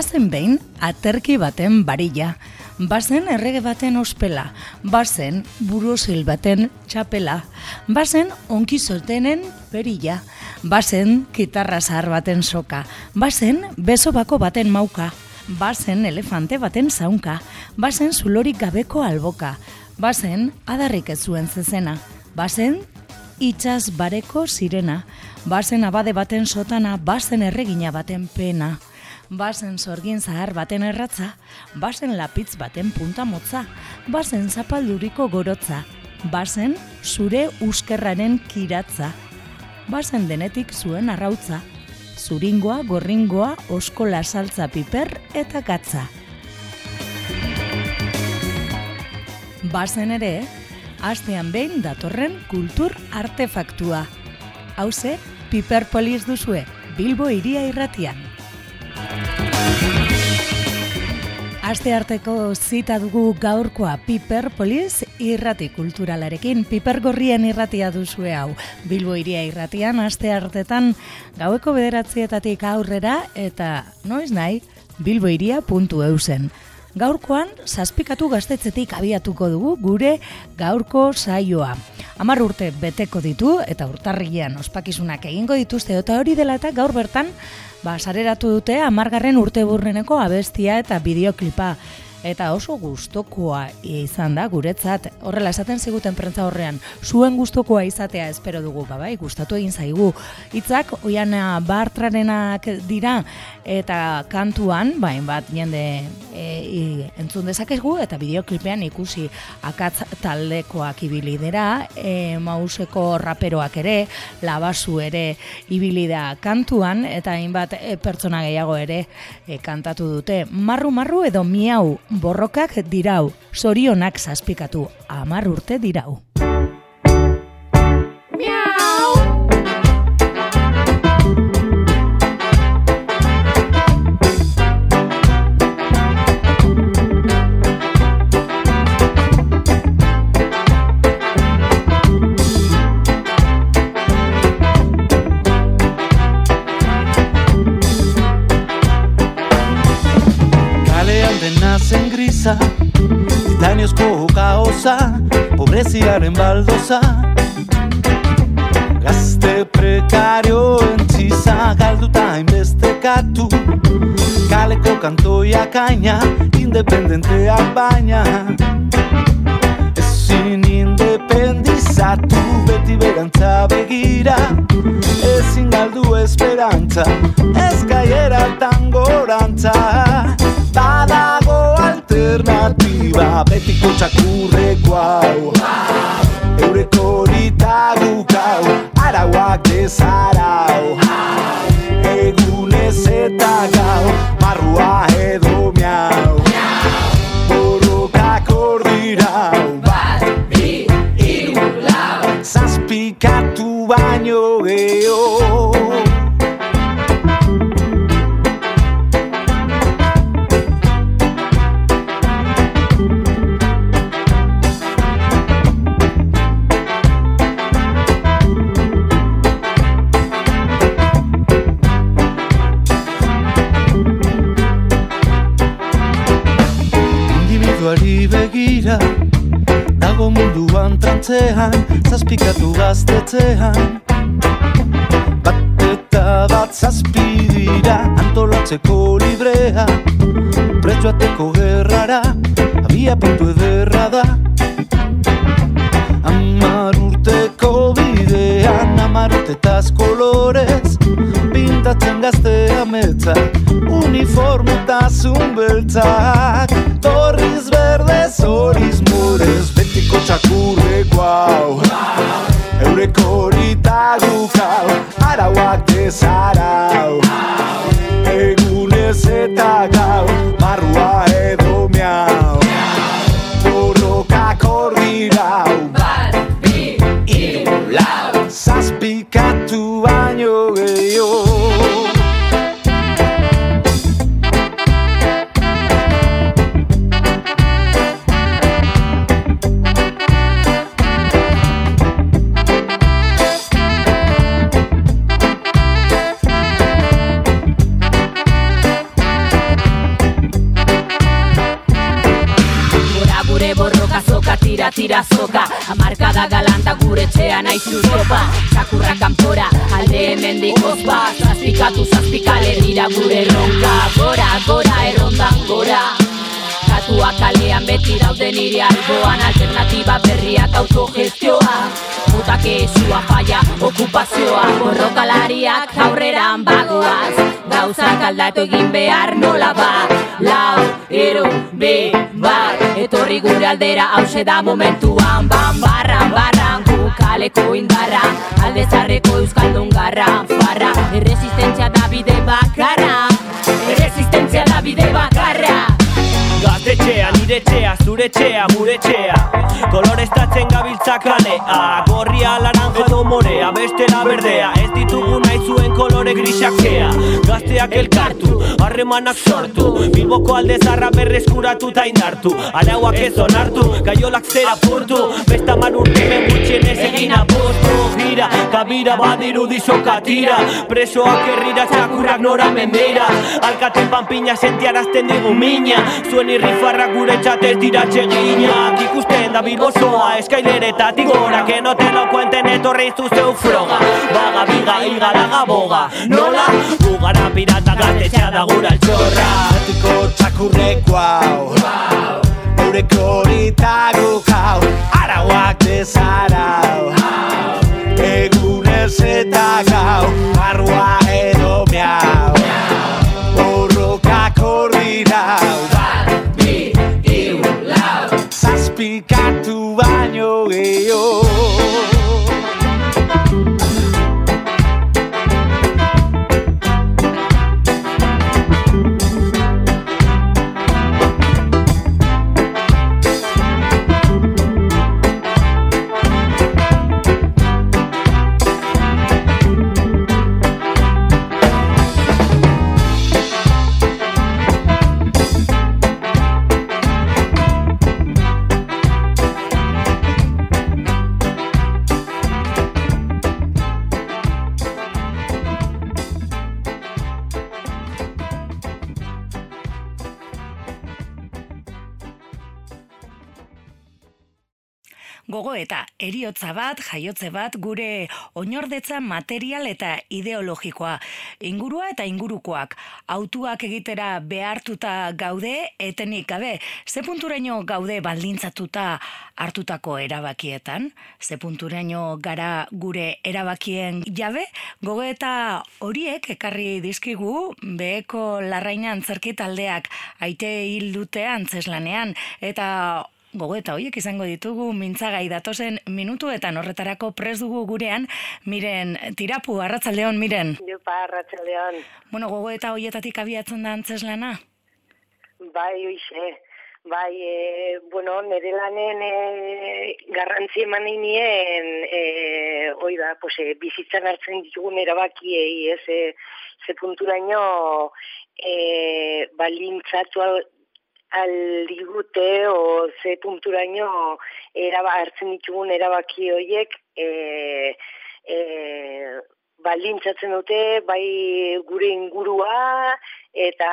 Bazen behin, aterki baten barilla, bazen errege baten ospela, bazen burusil baten txapela, bazen onki zoltenen perilla, bazen kitarra zahar baten soka, bazen beso bako baten mauka, bazen elefante baten zaunka, bazen zulorik gabeko alboka, bazen adarrik ez zuen zezena, bazen itxaz bareko sirena, bazen abade baten sotana, bazen erregina baten pena, bazen sorgin zahar baten erratza, bazen lapitz baten punta motza, bazen zapalduriko gorotza, bazen zure uskerraren kiratza, bazen denetik zuen arrautza, zuringoa, gorringoa, oskola saltza piper eta gatza. Bazen ere, astean behin datorren kultur artefaktua. Hauze, Piperpolis duzue, Bilbo iria irratian. Aste arteko zita dugu gaurkoa Piperpolis irrati kulturalarekin. Piper gorrien irratia duzue hau. Bilbo iria irratian, aste artetan gaueko bederatzietatik aurrera eta noiz nahi, bilboiria.eusen. Gaurkoan, zazpikatu gaztetzetik abiatuko dugu gure gaurko saioa. Amar urte beteko ditu eta urtarrian ospakizunak egingo dituzte eta hori dela eta gaur bertan ba, sareratu dute amargarren urte burreneko abestia eta bideoklipa eta oso gustokoa izan da guretzat. Horrela esaten ziguten prentza horrean, zuen gustokoa izatea espero dugu, ba bai, gustatu egin zaigu. Hitzak oian bartrarenak dira eta kantuan, bain bat jende e, entzun dezakegu eta bideoklipean ikusi akatz taldekoak ibili dira, e, mauseko raperoak ere, labasu ere ibili da kantuan eta hainbat e, pertsona gehiago ere e, kantatu dute. Marru marru edo miau borrokak dirau, sorionak zazpikatu, amar urte dirau. Brisa Titaniozko kaosa Pobreziaren baldoza Gazte prekario entziza Galduta inbeste katu Kaleko kantoia kaina Independenteak baina. Ezin independizatu Beti berantza begira Ezin galdu esperantza Ez gaiera tangorantza Betiko txakurreko hau Eureko horita gukau Arauak ezarau gaztetzean Bat gure ronka Gora, gora, errondan gora. Katuak kalean beti dauden nire alboan Alternatiba berriak autogestioa Mutak ezua falla, okupazioa Borrokalariak aurreran bagoaz. Gauzak aldatu egin behar nola ba Lau, ero, be, bat. Etorri gure aldera hause da momentuan. Ban, barran, barran, kaleko indarra. Alde zarreko euskaldun garra Farra, erresistentzia da bide bakarra. Erresistentzia da bide bakarra Gaztetxea, nire txea, zure txea, gure txea Koloreztatzen gabiltza kalea Gorria, laranja edo morea, bestela berdea. Ez ditugu nahi zuen kolore grisaxea Gazteak elkartu, harremanak sortu. Bilboko alde zarra berreskuratu ta indartu. Arauak ez onartu, gaiolak zera purtu Besta man urtemen gutxien ez egin apostu Gira, kabira, badiru disoka tira. Presoak herrira, txakurrak nora mendeira Alkaten panpina sentiarazten digu mina. Zuen irrifarrak gure txatez dira txeginak. Ikusten da bilbozoa eskaileretatik gora. Que no te lo cuenten etorri zuzeu froga. Baga, biga, iga, daga, boga. Nola? Ugara pirata gaztetxea da gura altxorra Atiko txakurreko hau Eureko horita gukau Arauak dezarau Egunez eta gau. Arrua edo miau Borrokak horrirau Bi, iru, lau Zazpikatu baino gehiago Gogo eta eriotza bat, jaiotze bat, gure oinordetza material eta ideologikoa. Ingurua eta ingurukoak. Autuak egitera behartuta gaude, etenik gabe. Ze punturaino gaude baldintzatuta hartutako erabakietan? Ze punturaino gara gure erabakien jabe? Gogo eta horiek ekarri dizkigu, beheko larrainan zerki taldeak aite hil dute antzeslanean. Eta Gogo eta hoiek izango ditugu mintzagai datozen minutuetan horretarako pres dugu gurean, miren tirapu, arratzaldeon, miren. Jopa, arratsaldean. Bueno, gogo eta hoietatik abiatzen da antzeslana? Bai, oixe. Bai, e, bueno, nire lanen e, garrantzi eman nien, e, oi da, pues, e, bizitzan hartzen ditugun erabakiei, ez, e, ze punturaino e, balintzatu aldigute o ze punturaino eraba hartzen ditugun erabaki horiek e, e, baldintzatzen dute bai gure ingurua eta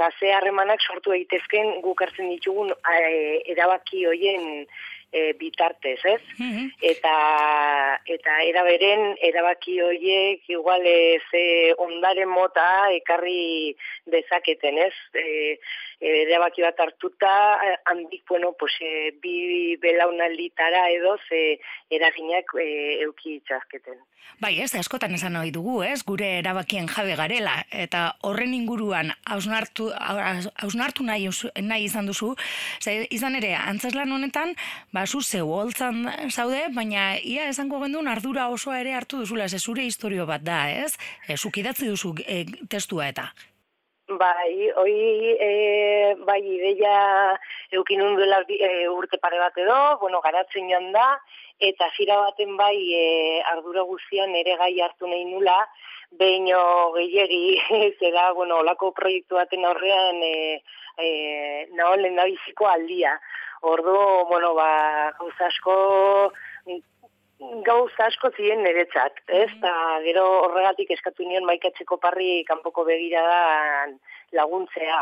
gaze harremanak sortu daitezken guk hartzen ditugun e, erabaki hoien e, bitartez, ez? Eta eta eraberen erabaki horiek igual ez e, ondaren mota ekarri dezaketen, ez? E, erabaki bat hartuta handik bueno pues e, bi belaunalditara edo ze eraginak e, euki itzazketen. Bai, ez askotan esan ohi dugu, ez? Gure erabakien jabe garela eta horren inguruan hausnartu hausnartu nahi, nahi izan duzu, ze izan ere antzeslan honetan ba zu zeu holtzan zaude, baina ia esango gendun ardura osoa ere hartu duzula, ze zure historio bat da, ez? E, idatzi duzu e, testua eta. Bai, hoi e, bai ideia eukin duela e, urte pare bat edo, bueno, garatzen joan da, eta zira baten bai e, ardura guztian ere gai hartu nahi nula, behin gehiagi, zera, bueno, olako proiektu baten aurrean e, e, da biziko aldia. Ordu, bueno, ba, asko gauz asko ziren niretzat, ez? Mm Ta gero horregatik eskatu nion maikatzeko parri kanpoko begiradan laguntzea.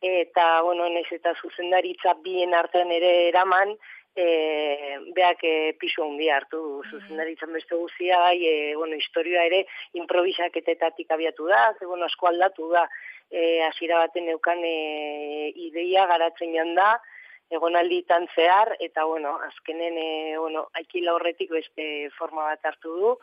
Eta, bueno, nez eta zuzendaritza bien artean ere eraman, e, beak e, pisu handia hartu. Du, zuzendaritzan beste guzia, bai, e, bueno, historia ere improvisaketetatik abiatu da, ze, bueno, asko aldatu da, e, asira baten neukan e, ideia garatzen da, egonalditan zehar, eta, bueno, azkenen, e, bueno, aikila horretik beste forma bat hartu du,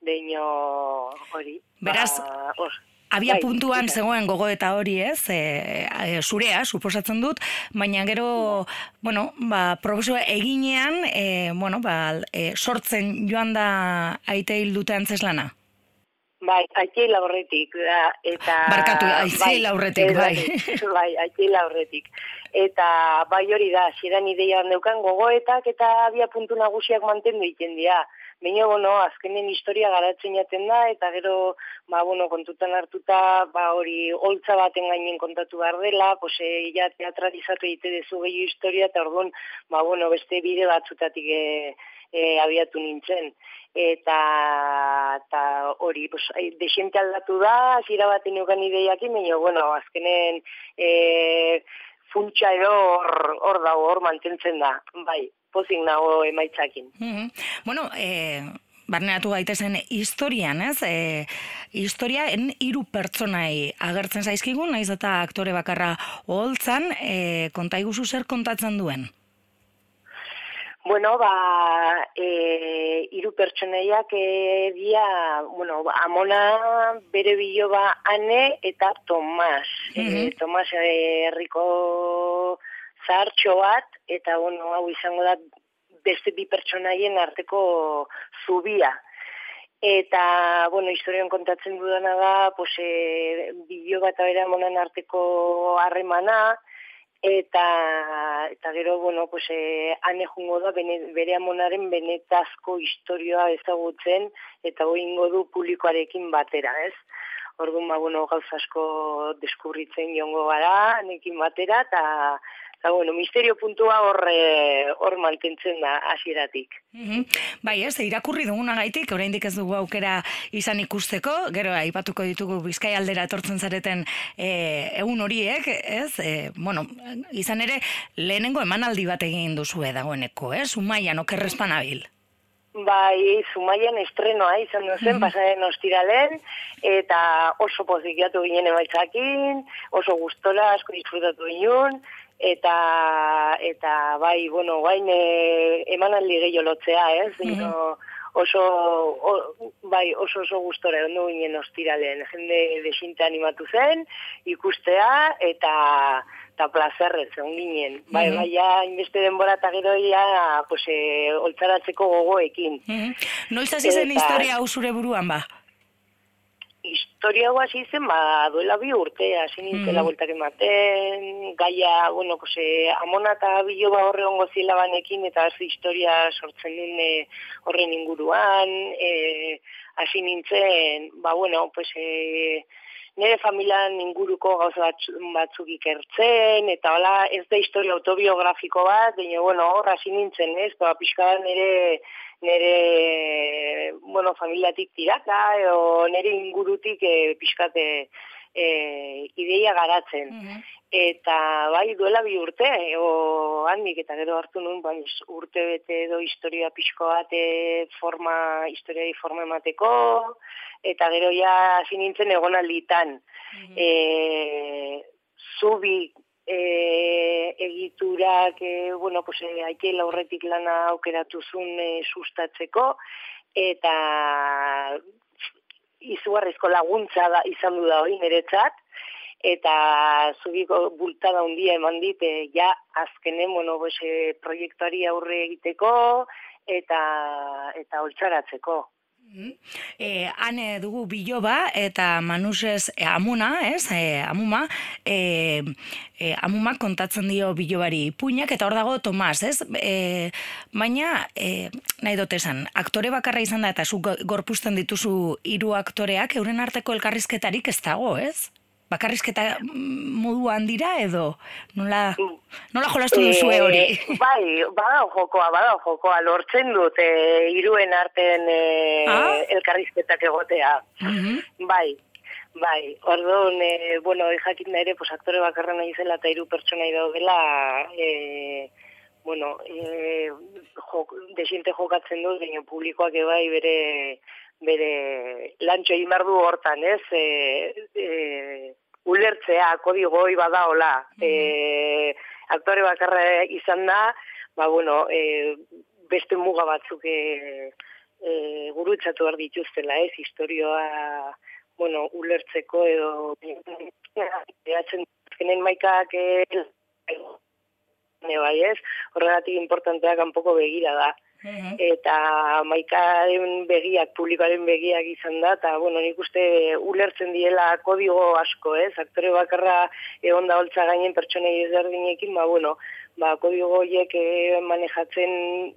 deino hori. Beraz, ba, or, Abia Bai, puntuan bai. zegoen gogo eta hori ez, e, e, zurea, suposatzen dut, baina gero, bueno, ba, profesua eginean, e, bueno, ba, e, sortzen joan da aite hil dute antzeslana. Bai, aitei laurretik, da, eta... Barkatu, aitei laurretik, bai. bai, aitei laurretik. Eta bai hori da, ziren ideia neukan gogoetak eta abia puntu nagusiak mantendu egiten dira. Baina, bueno, azkenen historia garatzen jaten da, eta gero, ba, bueno, kontutan hartuta, ba, hori, holtza baten gainen kontatu behar dela, pues, e, ja, teatralizatu egite dezu gehiu historia, eta orduan, ba, bueno, beste bide batzutatik e, e, abiatu nintzen. Eta, eta hori, pues, desente aldatu da, hasiera baten eukan ideiakin, baina, bueno, azkenen, e, funtsa edo hor, hor dago, hor mantentzen da, bai, pozik nago emaitzakin. Mhm. Bueno, e, barneatu gaitezen historian, ez? E, historiaen hiru pertsonai agertzen zaizkigu, naiz eta aktore bakarra oholtzan, e, konta iguzu zer kontatzen duen. Bueno, ba, e, iru pertsoneiak e, dia, bueno, ba, amona bere biloba ane eta Tomas. Mhm. e, Tomas e, herriko zahartxo bat, eta, bueno, hau izango da beste bi pertsonaien arteko zubia. Eta, bueno, historian kontatzen dudana da, pues, e, biloba eta bere amonan arteko harremana, eta eta gero bueno pues eh ane jungo da bene, bere amonaren benetazko historia ezagutzen eta goingo du publikoarekin batera, ez? Orduan ba bueno gauza asko deskubritzen jongo gara anekin batera eta eta bueno, misterio puntua hor eh, hor mantentzen da hasieratik. Mhm. Bai, ez, irakurri dugunagaitik, oraindik ez dugu aukera izan ikusteko, gero aipatuko ditugu Bizkai aldera etortzen zareten e, egun horiek, ez? E, bueno, izan ere lehenengo emanaldi bat egin duzue dagoeneko, ez? Umaian okerrezpan abil. Bai, Zumaian estrenoa izan duzen, pasaren ostiralen, eta oso pozikiatu ginen emaitzakin, oso gustora, asko disfrutatu ginen, eta, eta bai, bueno, guain e, emanaldi gehiago lotzea, ez? Dino, oso, o, bai, oso oso gustora ondo ginen ostiralen, jende desinte animatu zen, ikustea, eta eta plazerrez, egon ginen. Bai, Mhm. bai, ja, inbeste denbora eta gero ja, pues, e, oltzaratzeko gogoekin. Mhm. Noiz hasi zen historia hau zure buruan ba? Historia hau hasi zen, ba, duela bi urte, hasi nintzen la bueltak ematen, gaia, bueno, pues, e, amona eta biloba horre ongo zila banekin, eta hasi historia sortzen den e, horren inguruan, e, hasi nintzen, ba, bueno, pues, e, nire familian inguruko gauza batzu, batzuk ikertzen, eta hola, ez da historia autobiografiko bat, baina, bueno, hor hasi nintzen, ez, ba, pixka bat nire, nire, bueno, familiatik tiraka, edo nire ingurutik e, pixkate e, ideia garatzen. Eta bai, duela bi urte, o handik, eta gero hartu nuen, bai, urte bete edo historia pixko bat e, forma, historiari forma emateko, eta gero ja hasi nintzen egonalditan. E, zubi e, egiturak, e, bueno, pues, e, aike laurretik lana aukeratu zuen e, sustatzeko, eta izugarrizko laguntza da, izan du da hori niretzat, eta zubiko bultada handia eman dit, e, ja azkenen, bueno, pues, e, proiektuari aurre egiteko, eta, eta oltzaratzeko. E, ane dugu biloba eta manusez e, amuna, ez? E, amuma, e, e, amuma kontatzen dio bilobari puinak eta hor dago Tomas, ez? E, baina, e, nahi dut esan, aktore bakarra izan da eta zu go- gorpuzten dituzu hiru aktoreak, euren arteko elkarrizketarik ez dago, ez? Bakarrizketa mm, moduan dira edo nola, nola jolastu duzue hori? Eh, bai, badao jokoa, badao jokoa, lortzen dut eh, iruen arten eh, Ah? elkarrizketak egotea. Mhm. Bai, bai, orduan, eh, bueno, jakin da ere, pues, aktore bakarra nahi zela eta hiru pertsona daudela, eh, bueno, e, jok, desiente jokatzen du, baina publikoak ebai bere bere lantxo egin du hortan, ez? E, e, ulertzea, kodigoi badaola. Mm e, aktore bakarra izan da, ba, bueno, e, beste muga batzuk e, e, gurutzatu behar dituztela, ez? Historioa, bueno, ulertzeko edo eatzen zenen maikak e, bai ez, horregatik importanteak kanpoko begira da. Eta maikaren begiak, publikoaren begiak izan da, eta, bueno, nik uste ulertzen diela kodigo asko, ez? Aktore bakarra egon da holtza gainen pertsonei ezberdinekin, ba, bueno, ba, kodigo horiek eh, manejatzen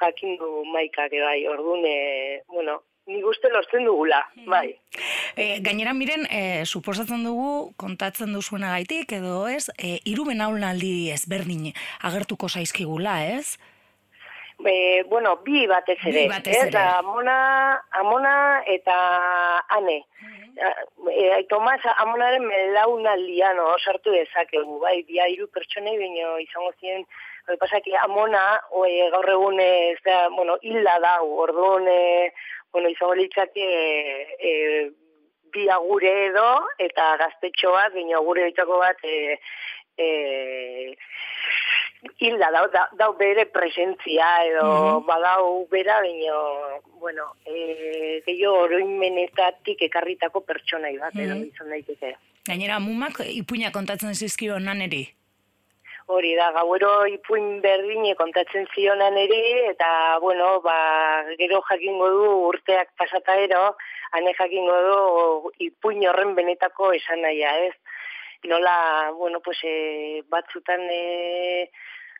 jakin du maikak, bai, orduan, e, bueno, nik uste lortzen dugula, bai. E, gainera miren, e, suposatzen dugu, kontatzen duzuena gaitik, edo ez, e, irumen aldi ezberdin agertuko zaizkigula, ez? Be, bueno, bi batez ere. Bi batez ere. amona, amona eta ane. Mhm. E, Tomas, amonaren melaunaldian sartu dezakegu, bai, bia iru pertsonei, baina izango ziren, Bai, pasaki amona, oi, gaur egun ez da, bueno, hilda da, orduan, e, bueno, izango litzake e, bi agure edo eta gaztetxo bat, baina agure ditako bat e, e, hilda dau, dau, bere presentzia edo mm badau bera, baina, bueno, e, gehiago oroimenetatik ekarritako pertsonai bat, edo mm izan daiteke. Gainera, mumak ipuina kontatzen zizkio naneri? hori da, gauero ipuin berdine kontatzen zionan ere, eta, bueno, ba, gero jakingo du urteak pasata ero, hane jakingo du ipuin horren benetako esan nahia, ez? Nola, bueno, pues, e, batzutan, e,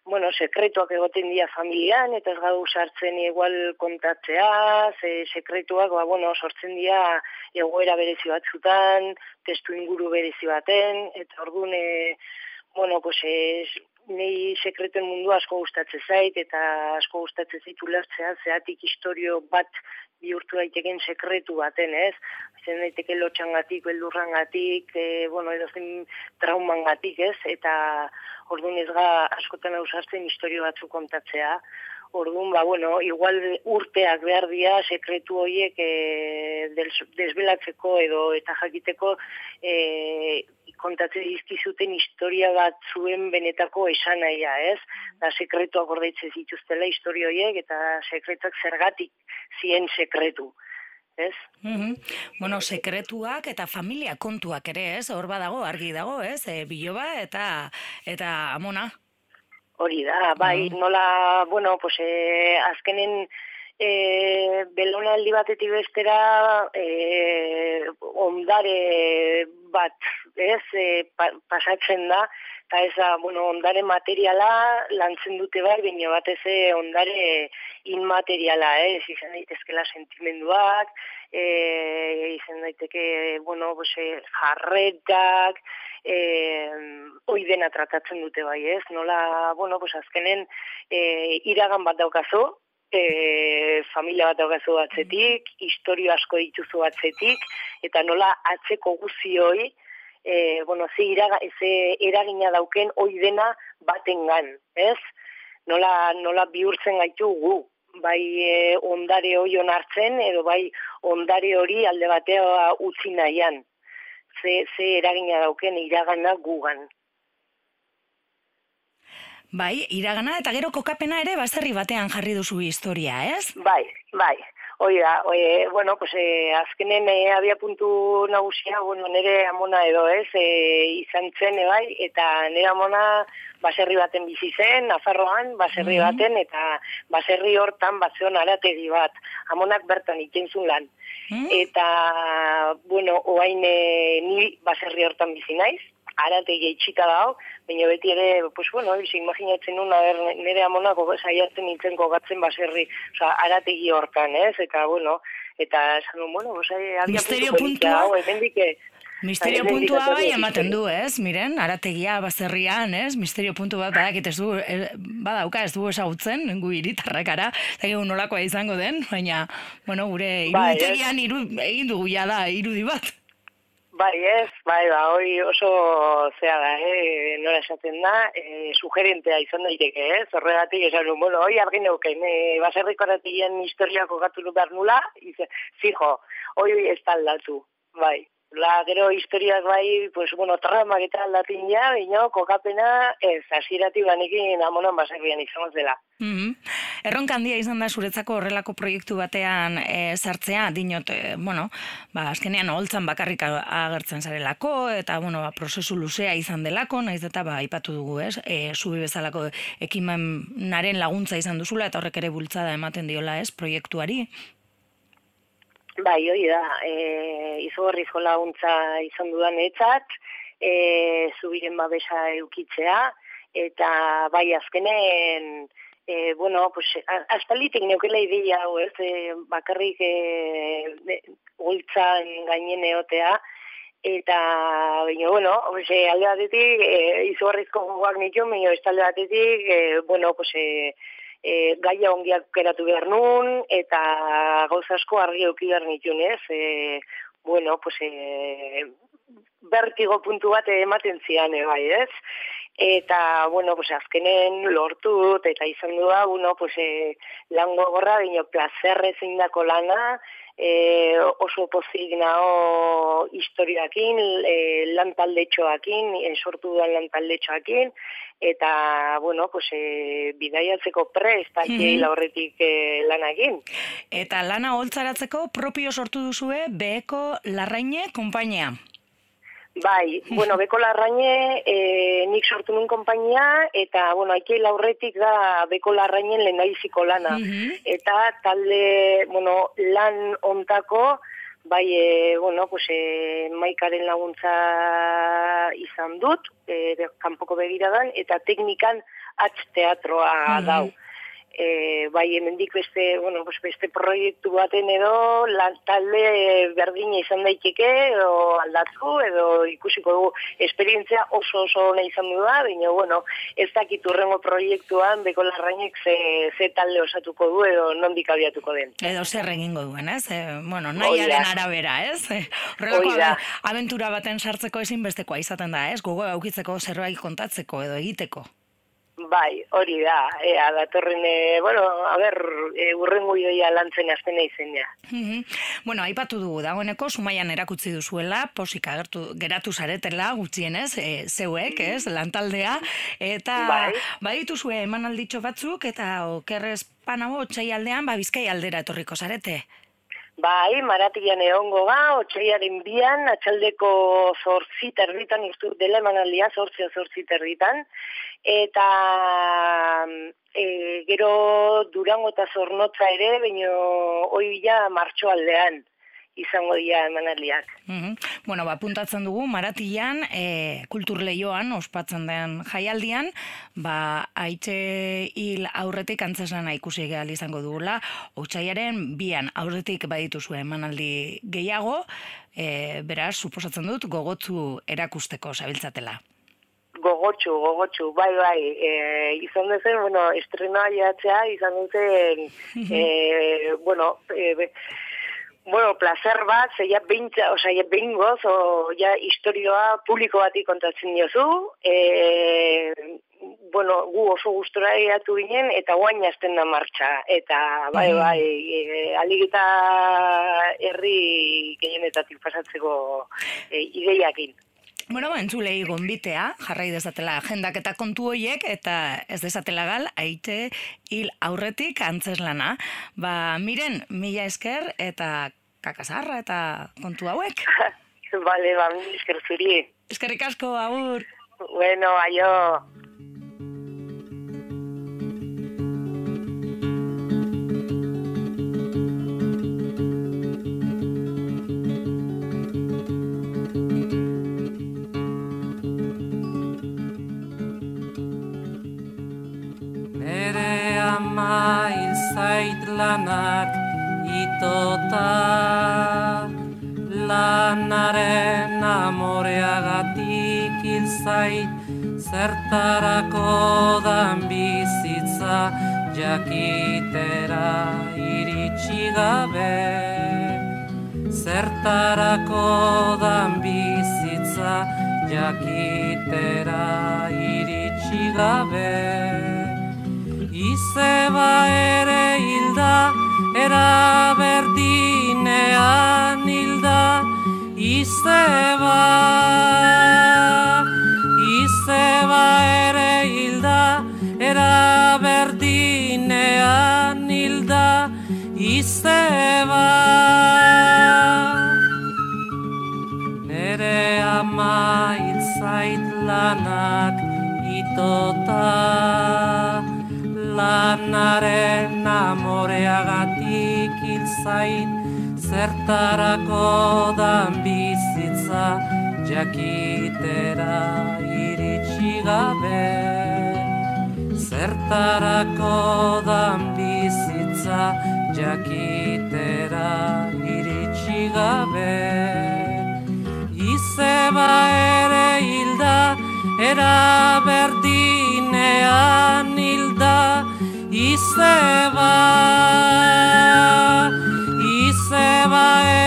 bueno, sekretuak egoten dira familian, eta ez gau sartzen igual kontatzea, ze sekretuak, ba, bueno, sortzen dira egoera berezi batzutan, testu inguru berezi baten, eta orduan, e, bueno, pues es, nei sekreten mundu asko gustatzen zait eta asko gustatzen zaitu lertzea zeatik historio bat bihurtu daiteken sekretu baten, ez? Zen daiteke lotxangatik, beldurrangatik, e, bueno, edo zen traumangatik, ez? Eta orduan ez ga askotan ausartzen historio batzu kontatzea. Orduan, ba, bueno, igual urteak behar dira sekretu horiek e, desbelatzeko edo eta jakiteko e, kontatzen dizkizuten historia bat zuen benetako esan nahia, ez? Da sekretuak ordeitzen zituztela historio horiek eta sekretuak zergatik zien sekretu. Ez? Mm -hmm. Bueno, sekretuak eta familia kontuak ere, ez? Hor badago, argi dago, ez? E, biloba eta eta amona. Hori da, bai, nola, bueno, pues, e, azkenen e, belonaldi batetik bestera e, ondare bat, ez, e, pasatzen da, eta ez da, bueno, ondare materiala lantzen dute bai, baina batez ondare inmateriala, ez, izan daitezkela sentimenduak, e, izan daiteke, bueno, bose, jarretak, e, oi dena tratatzen dute bai, ez, nola, bueno, pues azkenen e, iragan bat daukazu, e, familia bat daukazu atzetik, historio asko dituzu atzetik, eta nola atzeko guzioi, e, bueno, ze, iraga, ze eragina dauken oi dena batengan, ez? Nola, nola bihurtzen gaitu gu, bai e, ondare hori onartzen, edo bai ondare hori alde batea utzi nahian. Ze, ze eragina dauken iragana gugan. Bai, iragana eta gero kokapena ere baserri batean jarri duzu historia, ez? Bai, bai. Oi da, oi, bueno, pues, eh, azkenen eh, abia puntu nagusia, bueno, nire amona edo ez, eh, izan zen, eh, bai, eta nire amona baserri baten bizi zen, Nafarroan, baserri mm baten, eta baserri hortan batzeon arategi bat, amonak bertan ikentzun lan. Mm Eta, bueno, oain eh, ni baserri hortan bizi naiz, arategi itxita dago, baina beti ere, pues bueno, bizi imaginatzen nuna, ber, nire amonako saiatzen nintzen kogatzen baserri, oza, arategi hortan, ez? Eta, bueno, eta, esan bueno, pues, Misterio puntua, Misterio puntua bai ematen du, ez? Miren, arategia bazerrian, ez? Misterio puntu bat badakit ez du, eh, badauka ez du esagutzen, gu iritarrakara, eta nolakoa izango den, baina, bueno, gure bai, iruditerian iru, egin dugu ja da, irudi bat. Bai, ez, bai, ba, hori oso zea da, eh, nora esaten da, eh, sugerentea izan daiteke, eh, zorregatik esan du, bueno, hoi argin euken, eh, baserriko ratien historiako gatu behar nula, ize, fijo, hoi ez aldatu, bai. La gero historiak bai, pues, bueno, tramak eta aldatin ja, bino, kokapena, ez, asirati banekin amonan baserrian izan dela. Mm -hmm. Erronka handia izan da zuretzako horrelako proiektu batean e, sartzea, dinot, e, bueno, ba, azkenean holtzan bakarrik agertzen zarelako, eta, bueno, ba, prozesu luzea izan delako, naiz eta, ba, ipatu dugu, ez, e, zubi bezalako ekimenaren laguntza izan duzula, eta horrek ere bultzada ematen diola, ez, proiektuari. Bai, hori da, e, izugarrizko laguntza izan dudan etzat, e, zubiren babesa eukitzea, eta bai azkenen, e, bueno, pues, astalitik neukela ideia hau, ez, e, bakarrik e, gultzan gainen eotea, eta, baina, bueno, pues, e, alde batetik, e, izugarrizko gogoak nitu, baina, ez alde e, bueno, pues, e, e, gaia ongiak keratu behar nun, eta gauza asko argi auki behar nituen, ez? E, bueno, pues, e, bertigo puntu bat ematen zian, e, bai, ez? Eta, bueno, pues, azkenen lortut, eta izan du da, bueno, pues, e, lan gogorra, bino, plazerrez indako lana, e, oso pozik nao historiakin, e, lan taldetxoakin, e, sortu duan lan taldetxoakin, eta, bueno, pues, e, bidaiatzeko prest, mm horretik e, lanakin. Eta lana holtzaratzeko propio sortu duzue Beko Larraine kompainia. Bai, bueno, Beko Larraine e, nik sortu nuen kompainia, eta, bueno, haikei laurretik da Beko Larrainen lehendaiziko lana. Mhm. Eta talde, bueno, lan ontako, bai, e, bueno, pues, e, maikaren laguntza izan dut, e, kanpoko begiradan, eta teknikan atz teatroa mm dau e, bai hemendik beste, bueno, pues beste proiektu baten edo lan talde berdina izan daiteke edo aldatu edo ikusiko dugu esperientzia oso oso ona izan du da, baina bueno, ez dakit urrengo proiektuan beko larrainek ze, ze talde osatuko du edo nondik abiatuko den. Edo zer egingo duen, ez? E, bueno, nahiaren arabera, ez? E, horrelako aventura baten sartzeko ezin bestekoa izaten da, ez? Gogo aukitzeko zerbait kontatzeko edo egiteko. Bai, hori da, ea, datorren, e, bueno, a ber, e, urren guioia lantzen azten eizen ja. bueno, aipatu dugu, dagoeneko, sumaian erakutzi duzuela, posik agertu, geratu zaretela, gutxienez, e, zeuek, ez, lantaldea, eta, bai, bai dituzue, eman alditxo batzuk, eta okerrez panago, txai aldean, ba, bizkai aldera etorriko zarete. Bai, maratian egongo ga, otxaiaren bian, atxaldeko zortzi terditan, uste dela emanaldia, zortzi zortzi terditan, eta e, gero durango eta zornotza ere, baino hoi bila martxo aldean izango dira emanaldiak. Mm Bueno, ba, puntatzen dugu, maratian, e, kulturleioan, ospatzen den jaialdian, ba, haitxe hil aurretik antzesana ikusi gehal izango dugula, otxaiaren bian aurretik baditu zuen emanaldi gehiago, e, beraz, suposatzen dut, gogotzu erakusteko zabiltzatela. Gogotxu, gogotxu, bai, bai, e, izan duzen, bueno, estrenoa jatzea, izan duzen, e, bueno, e, Bueno, placer bat, zeia bintza, oza, ja bingoz, o ja historioa publiko bati kontatzen diozu, e, bueno, gu oso gustora egatu ginen, eta guain jazten da martxa, eta bai, bai, e, aligita herri gehienetatik pasatzeko e, ideiakin. Bueno, entzulei gonbitea, jarrai dezatela agendak eta kontu hoiek, eta ez dezatela gal, aite hil aurretik antzeslana. Ba, miren, mila esker eta kakasarra eta kontu hauek. Bale, ba, esker zuri. Eskerrik asko, agur. Bueno, aio. Lanak itota. Lanaren amoreagatik hil zait zertarako dan bizitza jakitera iritsi gabe. Zertarako dan bizitza jakitera iritsi gabe Izeba ere hilda era berdinean hilda Izeba Izeba ere hilda era berdinean hilda Izeba. Nere ama ilzait lanak itota Lanaren amoreagatik ilzait Zertarako dan bizitza jakitera iritsi gabe. Zertarako dan bizitza jakitera iritsi gabe. Izeba ere hilda, era berdinean hilda Izeba,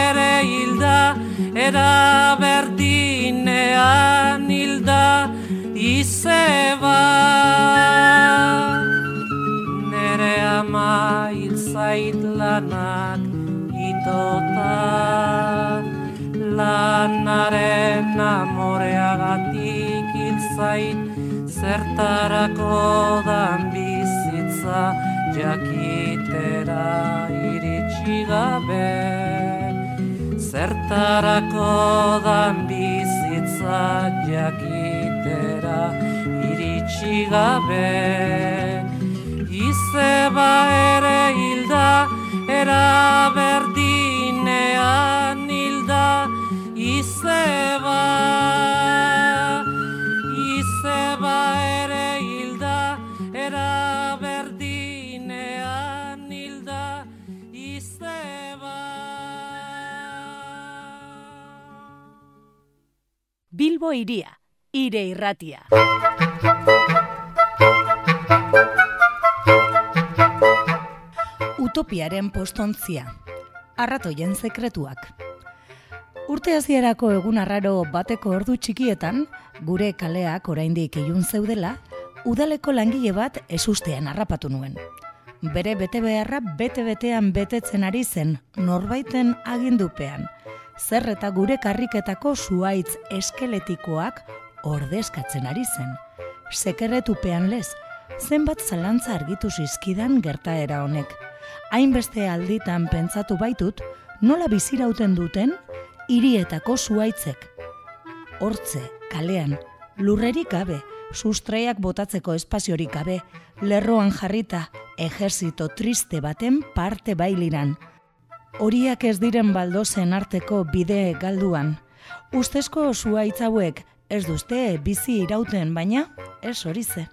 ere hilda, era berdinean hilda Izeba, nere ama hilzait lanak itota Lanaren amoreagatik hilzait Zertarako dan bizitza jakitera iritsi gabe. Zertarako dan bizitza jakitera iritsi gabe. Izeba ere hilda, era berdinean hilda Izeba, ere hilda, era berdinean hilda Izeba. Bilbo iria, ire irratia. Utopiaren postontzia. Arratoien sekretuak. Urte hasierako egun arraro bateko ordu txikietan, gure kaleak oraindik ilun zeudela, udaleko langile bat esustean harrapatu nuen. Bere bete beharra bete-betean betetzen ari zen norbaiten agindupean. Zer eta gure karriketako zuaitz eskeletikoak ordezkatzen ari zen. Sekerretupean lez, zenbat zalantza argitu zizkidan gertaera honek. Hainbeste alditan pentsatu baitut, nola bizirauten duten hirietako zuaitzek. Hortze, kalean, lurrerik gabe, sustraiak botatzeko espaziorik gabe, lerroan jarrita, ejerzito triste baten parte bailiran. Horiak ez diren baldozen arteko bide galduan. Ustezko zuaitz hauek ez duzte bizi irauten, baina ez hori ze.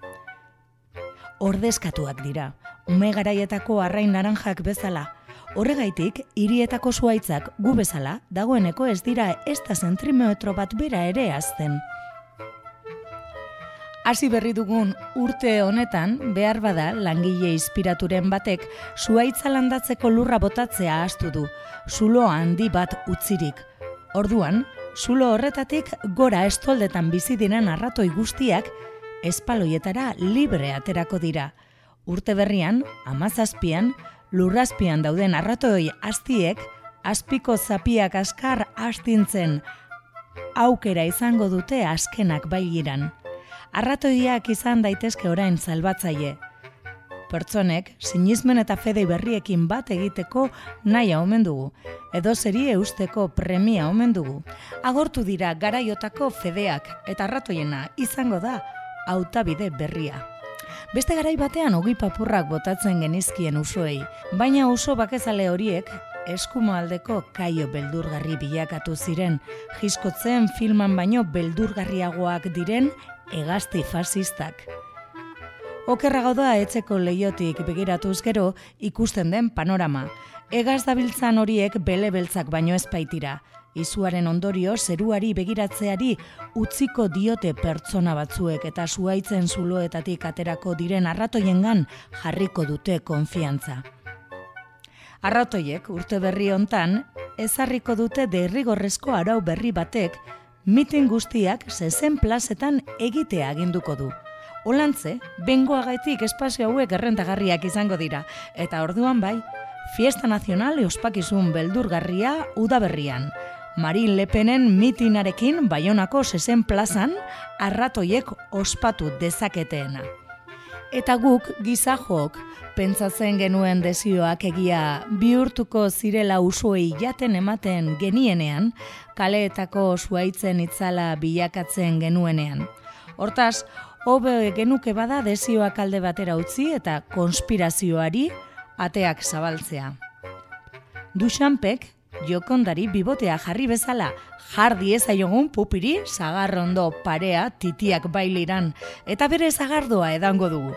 Ordezkatuak dira, ume garaietako arrain naranjak bezala, Horregaitik, hirietako zuaitzak gu bezala, dagoeneko ez dira ez da zentrimetro bat bera ere azten. Hasi berri dugun urte honetan, behar bada langile inspiraturen batek zuaitza landatzeko lurra botatzea astu du, zulo handi bat utzirik. Orduan, zulo horretatik gora estoldetan bizi diren arratoi guztiak espaloietara libre aterako dira. Urte berrian, amazazpian, lurrazpian dauden arratoi aztiek, azpiko zapiak askar astintzen, aukera izango dute azkenak baigiran. Arratoiak izan daitezke orain salbatzaile. Pertsonek, sinismen eta fede berriekin bat egiteko naia omen dugu, edo zeri eusteko premia omen dugu. Agortu dira garaiotako fedeak eta arratoiena izango da hautabide berria. Beste garai batean ogi papurrak botatzen genizkien usoei, baina uso bakezale horiek eskumoaldeko kaio beldurgarri bilakatu ziren, jiskotzen filman baino beldurgarriagoak diren egazti fasistak. Okerra gauda etxeko leiotik begiratuz gero ikusten den panorama. Egaz dabiltzan horiek bele beltzak baino ezpaitira. Izuaren ondorio zeruari begiratzeari utziko diote pertsona batzuek eta zuaitzen zuloetatik aterako diren arratoiengan jarriko dute konfiantza. Arratoiek urte berri hontan ezarriko dute derrigorrezko arau berri batek mitin guztiak zezen plazetan egitea aginduko du. Olantze, bengoagaitik espazio hauek errentagarriak izango dira, eta orduan bai, Fiesta Nazional euspakizun beldurgarria udaberrian. Marin Lepenen mitinarekin Baionako zezen plazan arratoiek ospatu dezaketeena. Eta guk gizajok pentsatzen genuen desioak egia bihurtuko zirela usuei jaten ematen genienean, kaleetako zuaitzen itzala bilakatzen genuenean. Hortaz, hobe genuke bada desioak alde batera utzi eta konspirazioari ateak zabaltzea. Duxanpek, jokondari bibotea jarri bezala, jardi ezaiogun pupiri, zagarrondo parea titiak bailiran, eta bere zagardoa edango dugu.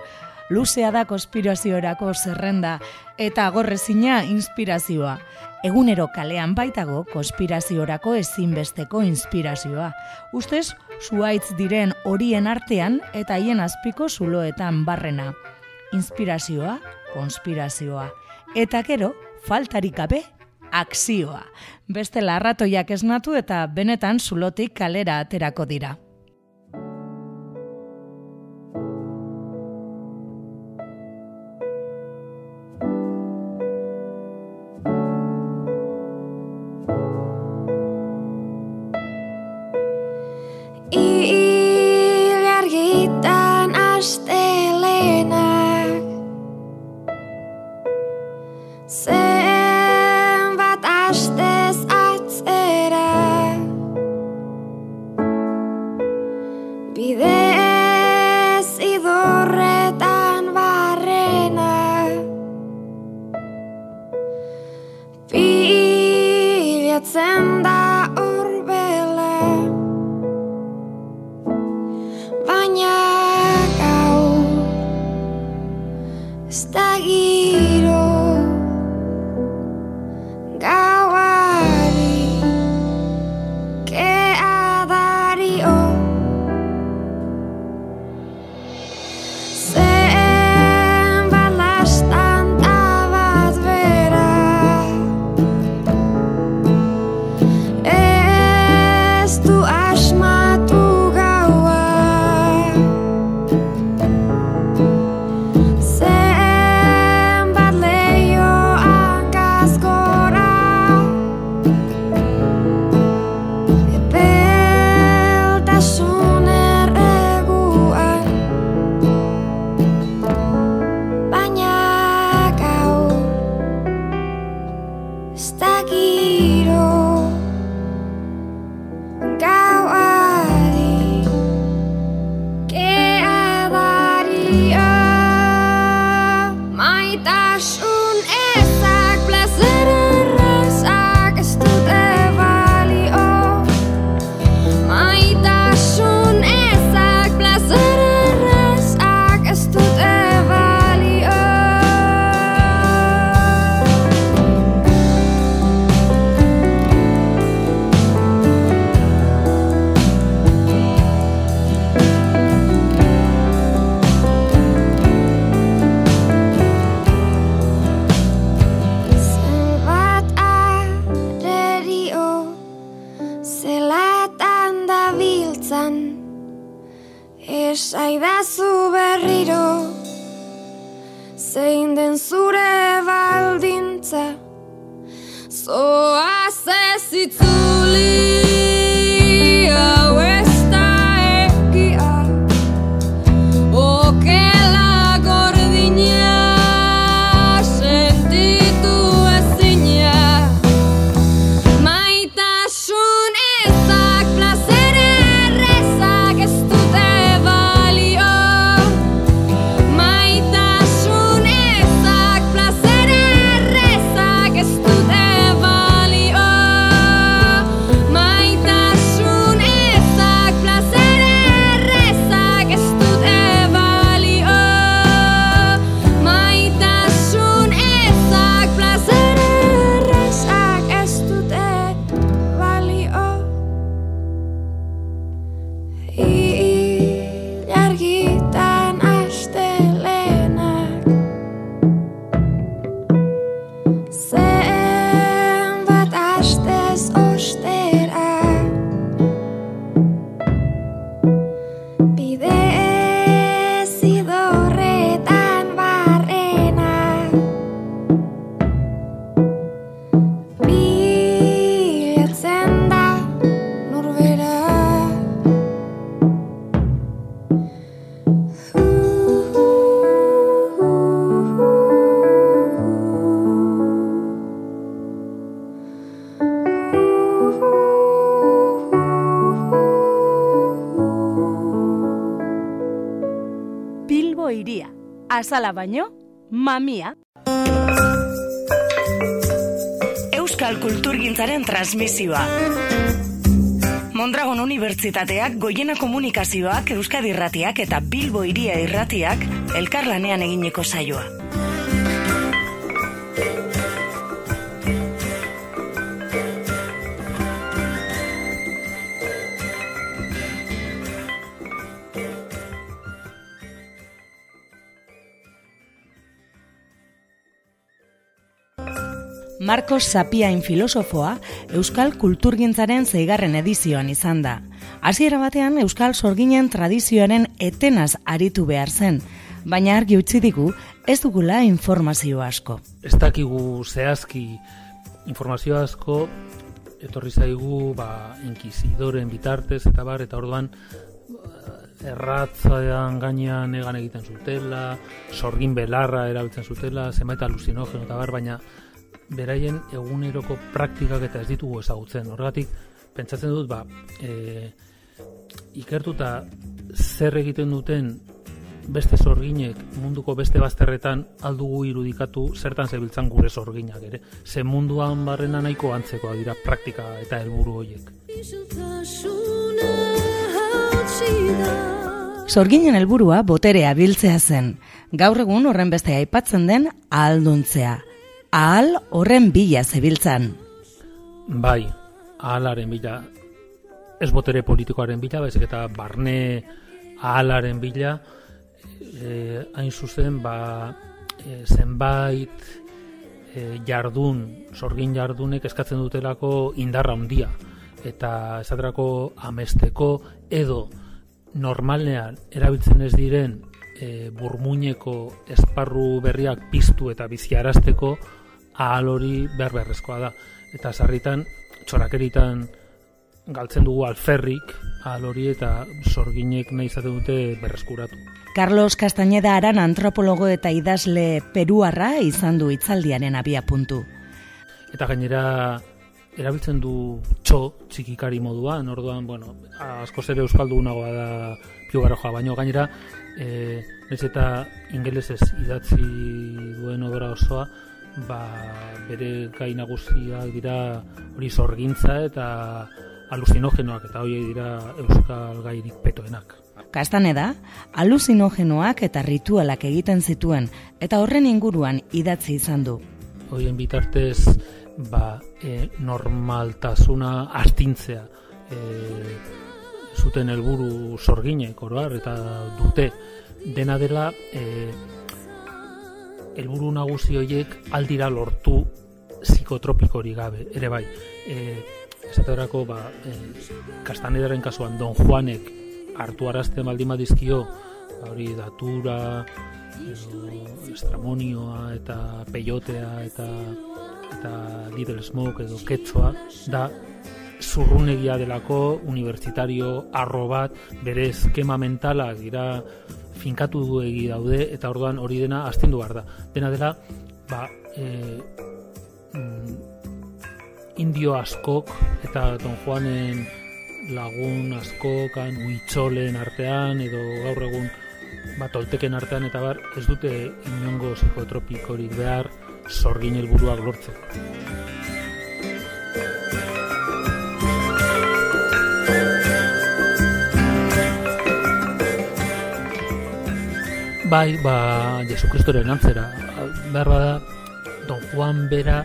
Luzea da konspiraziorako zerrenda, eta gorrezina inspirazioa. Egunero kalean baitago konspiraziorako ezinbesteko inspirazioa. Ustez, zuaitz diren horien artean eta haien azpiko zuloetan barrena. Inspirazioa, konspirazioa. Eta gero, faltarik gabe, akzioa. Beste larratoiak esnatu eta benetan zulotik kalera aterako dira. Da Esaidazu berriro Zein den zure baldintza. Zoaz ez itzuli Azala baino, mamia. Euskal Kulturgintzaren transmisioa. Mondragon Unibertsitateak, Goiena Komunikazioak, Euskadi Irratiak eta Bilbo Iria Irratiak elkarlanean eginiko saioa. Marcos Sapiain filosofoa Euskal Kulturgintzaren zeigarren edizioan izan da. Hasiera batean Euskal Sorginen tradizioaren etenaz aritu behar zen, baina argi utzi digu ez dugula informazio asko. Ez dakigu zehazki informazio asko etorri zaigu ba, inkizidoren bitartez eta bar, eta orduan erratzean gainean egan egiten zutela, sorgin belarra erabiltzen zutela, zenbait alusinogeno eta bar, baina beraien eguneroko praktikak eta ez ditugu ezagutzen. Horregatik, pentsatzen dut, ba, e, ikertuta zer egiten duten beste sorginek munduko beste bazterretan aldugu irudikatu zertan zebiltzan gure sorginak ere. Ze munduan barrena nahiko antzekoa dira praktika eta helburu horiek. Sorginen helburua boterea biltzea zen. Gaur egun horren beste aipatzen den ahalduntzea. Ahal horren bila zebiltzan. Bai, ahalaren bila, ez botere politikoaren bila, baizik eta barne ahalaren bila, e, hain zuzen, ba, e, zenbait e, jardun, sorgin jardunek eskatzen dutelako indarra handia eta esaterako amesteko edo normalean erabiltzen ez diren e, burmuineko esparru berriak piztu eta biziarazteko ahal hori behar beharrezkoa da. Eta sarritan, txorakeritan galtzen dugu alferrik ahal hori eta sorginek nahi izaten dute berreskuratu. Carlos Castañeda aran antropologo eta idazle peruarra izan du itzaldiaren abia puntu. Eta gainera erabiltzen du txo txikikari moduan, orduan, bueno, asko ere euskaldunagoa da Pio Baroja, baino gainera, e, nez eta ingelesez idatzi duen obra osoa, ba, bere gai nagusiak dira hori sorgintza eta alusinogenoak eta hori dira euskal gairik petoenak. Kastaneda, alusinogenoak eta ritualak egiten zituen eta horren inguruan idatzi izan du. Horien bitartez, ba, e, normaltasuna astintzea e, zuten helburu sorginek oroar eta dute dena dela e, helburu nagusi horiek aldira lortu psikotropikori gabe? Ere bai e, esaterako ba, e, kastanedaren kasuan Don Juanek hartu arazten baldin badizkio ba, hori datura edo estramonioa eta peyotea eta eta Little Smoke edo Ketsoa da zurrunegia delako unibertsitario arro bat bere eskema mentalak dira finkatu egi daude eta orduan hori dena astindu behar da. Dena dela, ba, e, indio askok eta Don Juanen lagun askokan uitzolen artean edo gaur egun ba, tolteken artean eta bar ez dute inongo psikotropikorik behar sorgin helburuak lortzeko. Bai, ba, Jesu Kristoren antzera. Behar bada, Don Juan bera,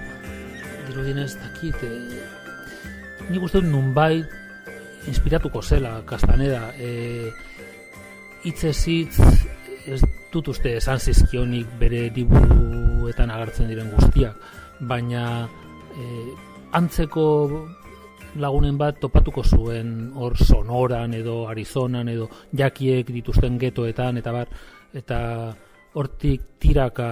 dirudinez dakit, e, nik uste dut nunbait inspiratuko zela, Kastaneda. E, itzez hitz, ez dut uste esan zizkionik bere diburuetan agertzen diren guztiak, baina e, antzeko lagunen bat topatuko zuen hor sonoran edo Arizonan edo jakiek dituzten getoetan eta bar eta hortik tiraka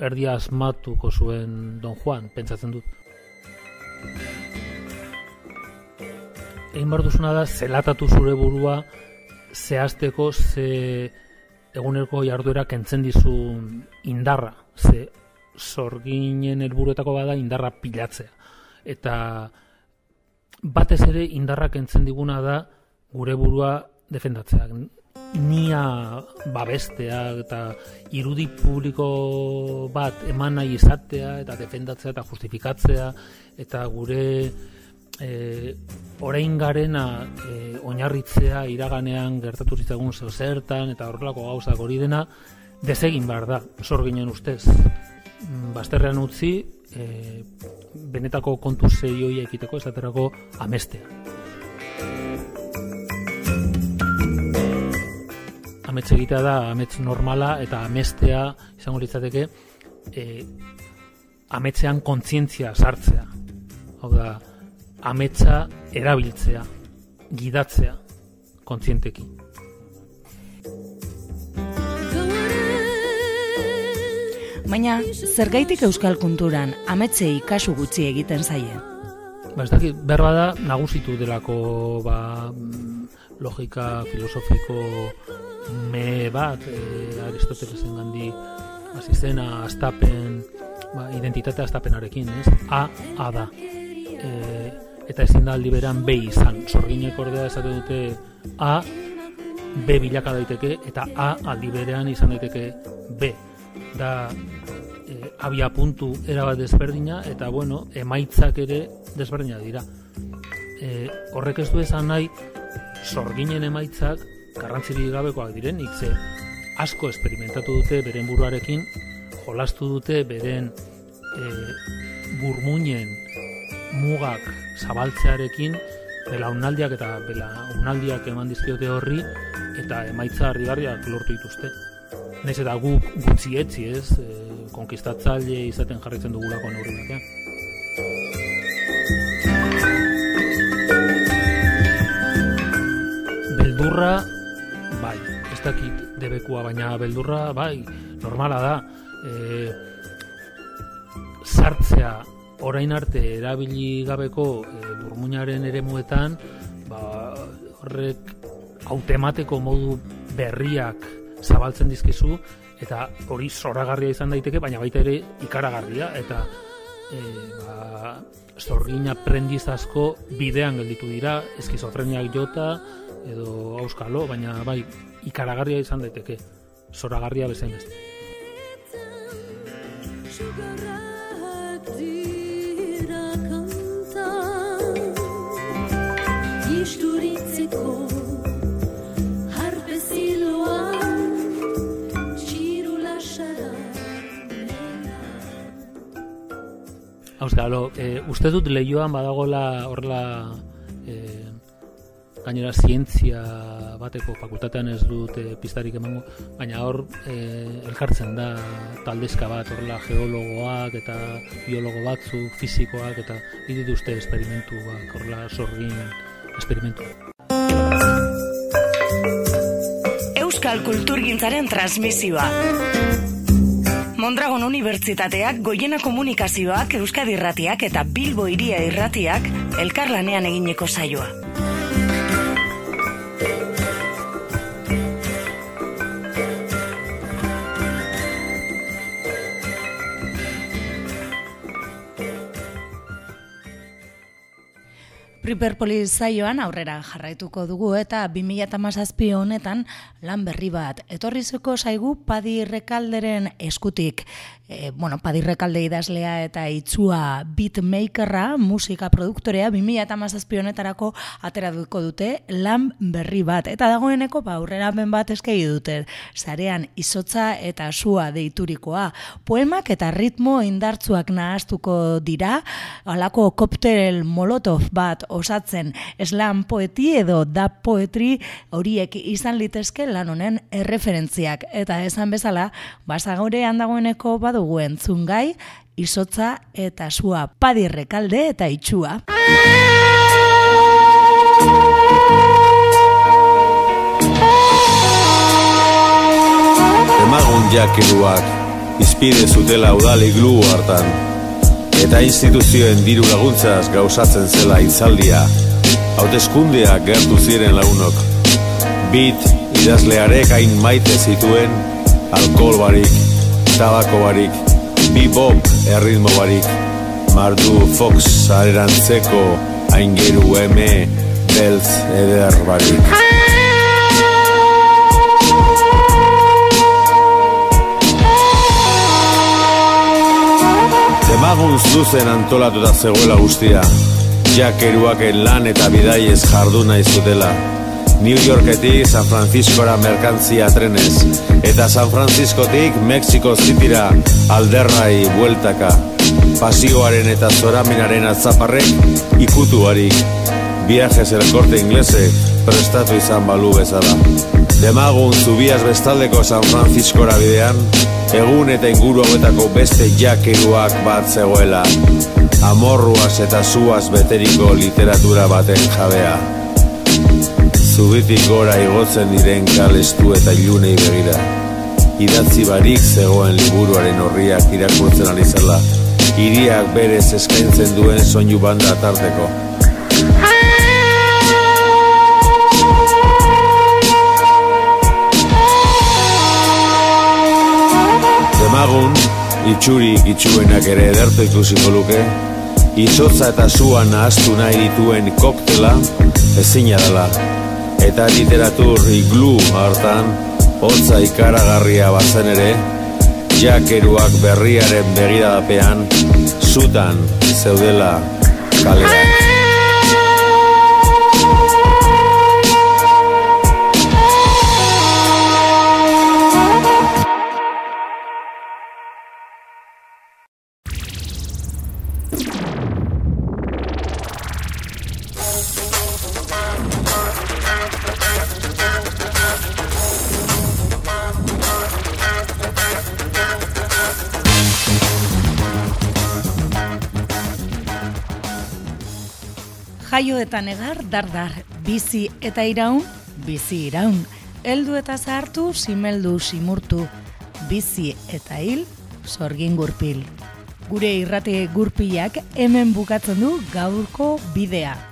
erdia asmatuko zuen Don Juan, pentsatzen dut. Egin behar duzuna da, zelatatu zure burua, zehazteko ze egunerko jarduera kentzen dizun indarra, ze sorginen helburuetako bada indarra pilatzea. Eta batez ere indarra kentzen diguna da gure burua defendatzeak nia babestea eta irudi publiko bat eman nahi izatea eta defendatzea eta justifikatzea eta gure e, orain garena e, oinarritzea iraganean gertatu zitzagun zeo zertan eta horrelako gauzak hori dena desegin behar da, sorginen ustez. Mm, Bazterrean utzi, e, benetako kontu zeioi ekiteko esaterako amestea. Amets egitea da, amets normala eta amestea izango litzateke e, ametzean kontzientzia sartzea. Hau da, ametsa erabiltzea, gidatzea, kontzienteki. Baina, zergaitik euskal kulturan ametsei kasu gutxi egiten zaie? Ba, ez dakit, behar bada nagusitu delako ba, logika filosofiko me bat, e, Aristotelesen gandi hasi zena astapen, ba, identitatea astapenarekin, ez? A, A da. E, eta ezin da aldi beran B izan. Sorginek ordea esate dute A, B bilaka daiteke, eta A aldi berean izan daiteke B. Da, e, abia puntu erabat desberdina, eta bueno, emaitzak ere desberdina dira. E, horrek ez du esan nahi, sorginen emaitzak garrantzirik gabekoak diren, ze asko esperimentatu dute beren buruarekin, jolastu dute beren e, burmuinen mugak zabaltzearekin belaunaldiak eta belaunaldiak eman dizkiote horri eta emaitza harrigarriak lortu dituzte. Naiz eta guk gutxi etzi ez, e, konkistatzaile izaten jarraitzen dugulako neurri batean. Beldurra, bai, ez dakit debekua, baina beldurra, bai, normala da. E, sartzea orain arte erabili gabeko e, burmuinaren eremuetan, ba, horrek automateko modu berriak zabaltzen dizkizu eta hori zoragarria izan daiteke, baina baita ere ikaragarria eta e, ba, zorgin aprendiz asko bidean gelditu dira, eskizofreniak jota edo auskalo, baina bai ikaragarria izan daiteke, zoragarria bezain beste. Isturitzeko Auskalo, e, uste dut lehioan badagola horrela e, gainera zientzia bateko fakultatean ez dut e, pistarik emango, baina hor e, elkartzen da taldezka bat horrela geologoak eta biologo batzuk, fizikoak eta egin dituzte esperimentuak horrela sorgin esperimentu. Euskal Kulturgintzaren transmisioa. Mondragon Unibertsitateak, Goiena Komunikazioak, Euskadi Irratiak eta Bilbo Iria Irratiak elkarlanean egineko saioa. Priperpolis zaioan aurrera jarraituko dugu eta 2017 honetan lan berri bat. Etorrizeko zaigu Padi Rekalderen eskutik. E, bueno, Padi Rekalde idazlea eta itzua beatmakerra, musika produktorea 2017 honetarako atera duko dute lan berri bat. Eta dagoeneko ba, aurrera ben bat eskegi dute. Zarean izotza eta sua deiturikoa. Poemak eta ritmo indartzuak nahaztuko dira, alako koptel molotov bat osatzen slam poeti edo da poetri horiek izan litezke lan honen erreferentziak. Eta esan bezala, basagorean dagoeneko badugu entzun gai, izotza eta sua padirrekalde eta itxua. Emagun jakeruak izpide zutela udali glu hartan eta instituzioen diru laguntzaz gauzatzen zela itzaldia hauteskundeak gertu ziren lagunok. Bit idazlearek hain maite zituen alkohol barik, tabako barik Bebop erritmo barik. Mardu Fox arerantzeko Aingeru eme Belz eder barik. Demagun zuzen antolatuta zegoela guztia. Jakeruak lan eta bidaiez jardu nahi zutela. New Yorketik San Franciscora merkantzia trenez. Eta San Franciscotik Mexico Cityra alderrai bueltaka. Pasioaren eta zoraminaren atzaparrek ikutuarik Viajes el corte inglese prestatu izan balu bezala. Demagun zubiaz bestaldeko San Franciscora bidean Egun eta inguru hauetako beste jakeruak bat zegoela. Amorruaz eta zuaz beteriko literatura baten jabea Zubitik gora igotzen diren kalestu eta ilunei begira. Idatzi barik zegoen liburuaren horriak irakurtzen ari zela. Iriak berez eskaintzen duen soinu banda tarteko. Demagun, itxurik itxuenak ere ederto ikusiko luke. Izotza eta zua nahaztu nahi dituen koktela ezina dela Eta literatur iglu hartan hotza ikaragarria bazen ere Jakeruak berriaren begiradapean zutan zeudela kalean eta negar, dardar, bizi eta iraun, bizi iraun. Heldu eta zahartu, simeldu, simurtu, bizi eta hil, sorgin gurpil. Gure irrate gurpilak hemen bukatzen du gaurko bidea.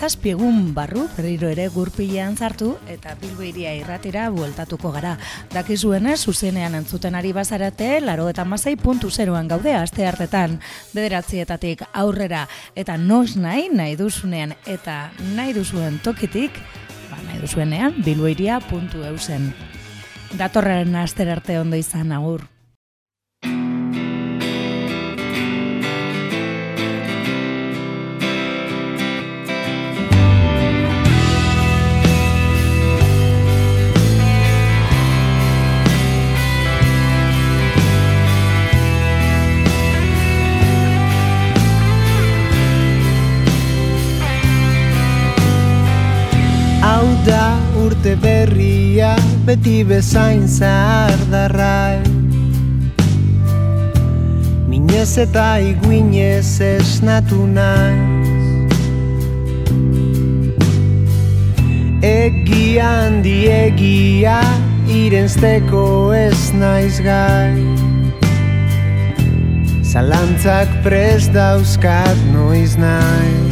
Zazpi egun barru berriro ere gurpilean zartu eta Bilbo iria irratira bueltatuko gara. Dakizuenez, zuzenean entzuten ari bazarate, laro eta masai puntu zeroan gaude aste hartetan. Bederatzietatik aurrera eta nos nahi, nahi duzunean eta nahi duzuen tokitik, ba, nahi duzuenean, bilboiria.eusen. Datorren aster arte ondo izan agur. Urte berria beti bezain zahardarrai Minez eta iguinez esnatu naiz. Egian diegia irensteko ez naiz gai. Zalantzak prest dauzkat noiz naiz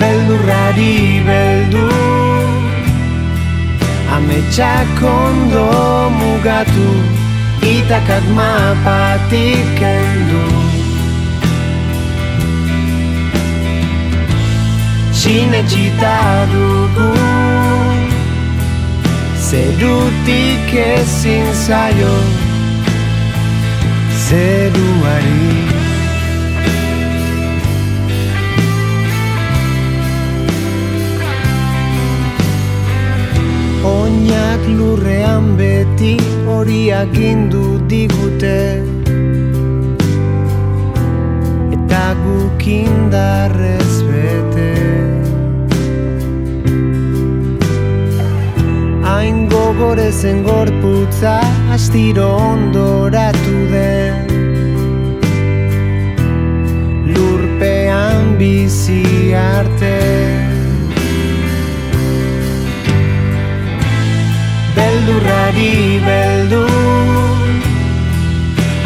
beldurrari beldu Ametsak ondo mugatu Itakak mapatik kendu. Sinetxita dugu Zerutik ezin zaio Zeruari Oinak lurrean beti horiak gindu digute. Eta guk indarrez bete. Hain gogorezen gorputza astiro ondoratu den. Lurpean bizi arte beldurrari beldu.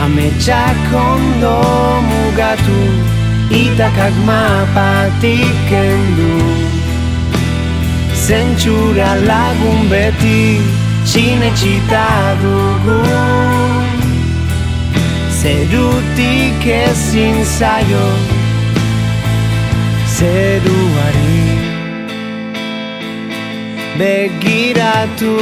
Ametsak ondo mugatu Itakak mapatik kendu. Zentsura lagun beti Sinetxita dugu. Zerutik ezin zaio Zeruari. Begiratu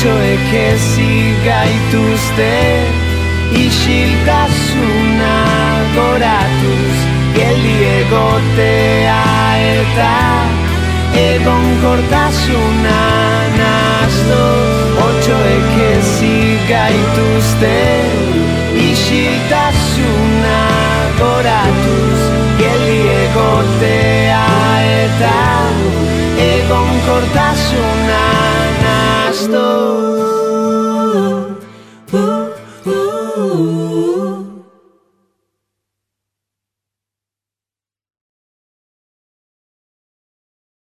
Otxoek ezi gaituzte Isiltasuna goratuz Geldi egotea eta Egon kortasuna nazto Otxoek ezi gaituzte Isiltasuna goratuz Geldi egotea eta Egon kortasuna